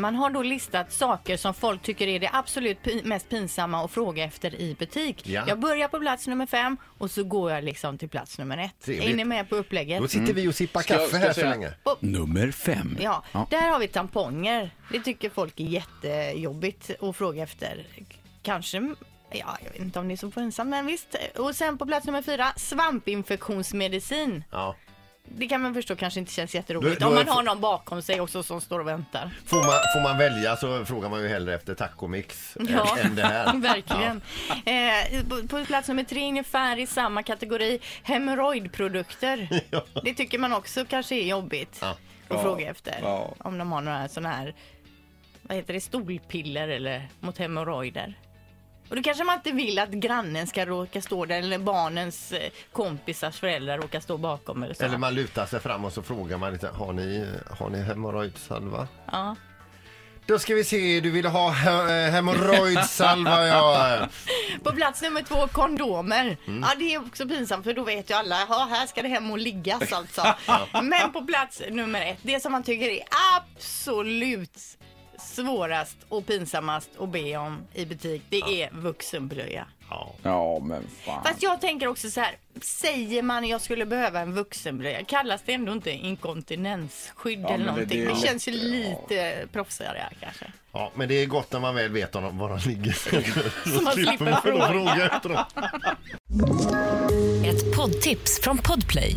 man har då listat saker som folk tycker är det absolut mest pinsamma att fråga efter i butik. Ja. Jag börjar på plats nummer fem och så går jag liksom till plats nummer ett. Trevligt. Är ni med på upplägget? Då sitter vi och sippar kaffe ska här så länge. Nummer fem. Ja, där har vi tamponger. Det tycker folk är jättejobbigt att fråga efter. Kanske, ja, jag vet inte om det är så pinsamt, men visst. Och sen på plats nummer fyra, svampinfektionsmedicin. Ja. Det kan man förstå kanske inte känns jätteroligt Då- då om är- man har någon bakom sig också som står och väntar. Får, man, får man välja så frågar man ju hellre efter tacomix Ja, än, än det här. verkligen. Eh, på, på plats nummer tre ungefär i samma kategori, hemorrojdprodukter. Det tycker man också kanske är jobbigt Ja. att Ja, fråga efter. ja. Om de har några sådana här, vad heter det, stolpiller eller mot hemorrojder. Och då kanske man inte vill att grannen ska råka stå där eller barnens eh, kompisars föräldrar råkar stå bakom eller så. Eller man lutar sig fram och så frågar man lite, har ni, har ni hemorrojdsalva? Ja. Då ska vi se, du vill ha he- hemorrojdsalva ja. På plats nummer två, kondomer. Mm. Ja, det är också pinsamt för då vet ju alla, ja, här ska det hem och liggas alltså. Men på plats nummer ett, det som man tycker är absolut svårast och pinsammast att be om i butik, det är vuxenblöja. ja. Ja, men fan. Fast jag tänker också så här, säger man jag skulle behöva en vuxenblöja, kallas det ändå inte inkontinensskydd Ja, eller men det- någonting? det Det, är känns ju lite proffsigare kanske. ja, men det är gott när man väl vet om de- var de ligger. Så man slipper fråga. fråga efter dem. Ett poddtips från Podplay.